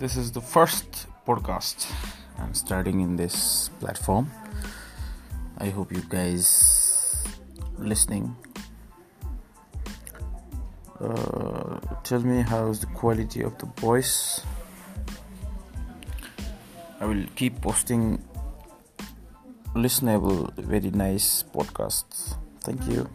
This is the first podcast I'm starting in this platform. I hope you guys listening. Uh, tell me how's the quality of the voice. I will keep posting listenable, very nice podcasts. Thank you.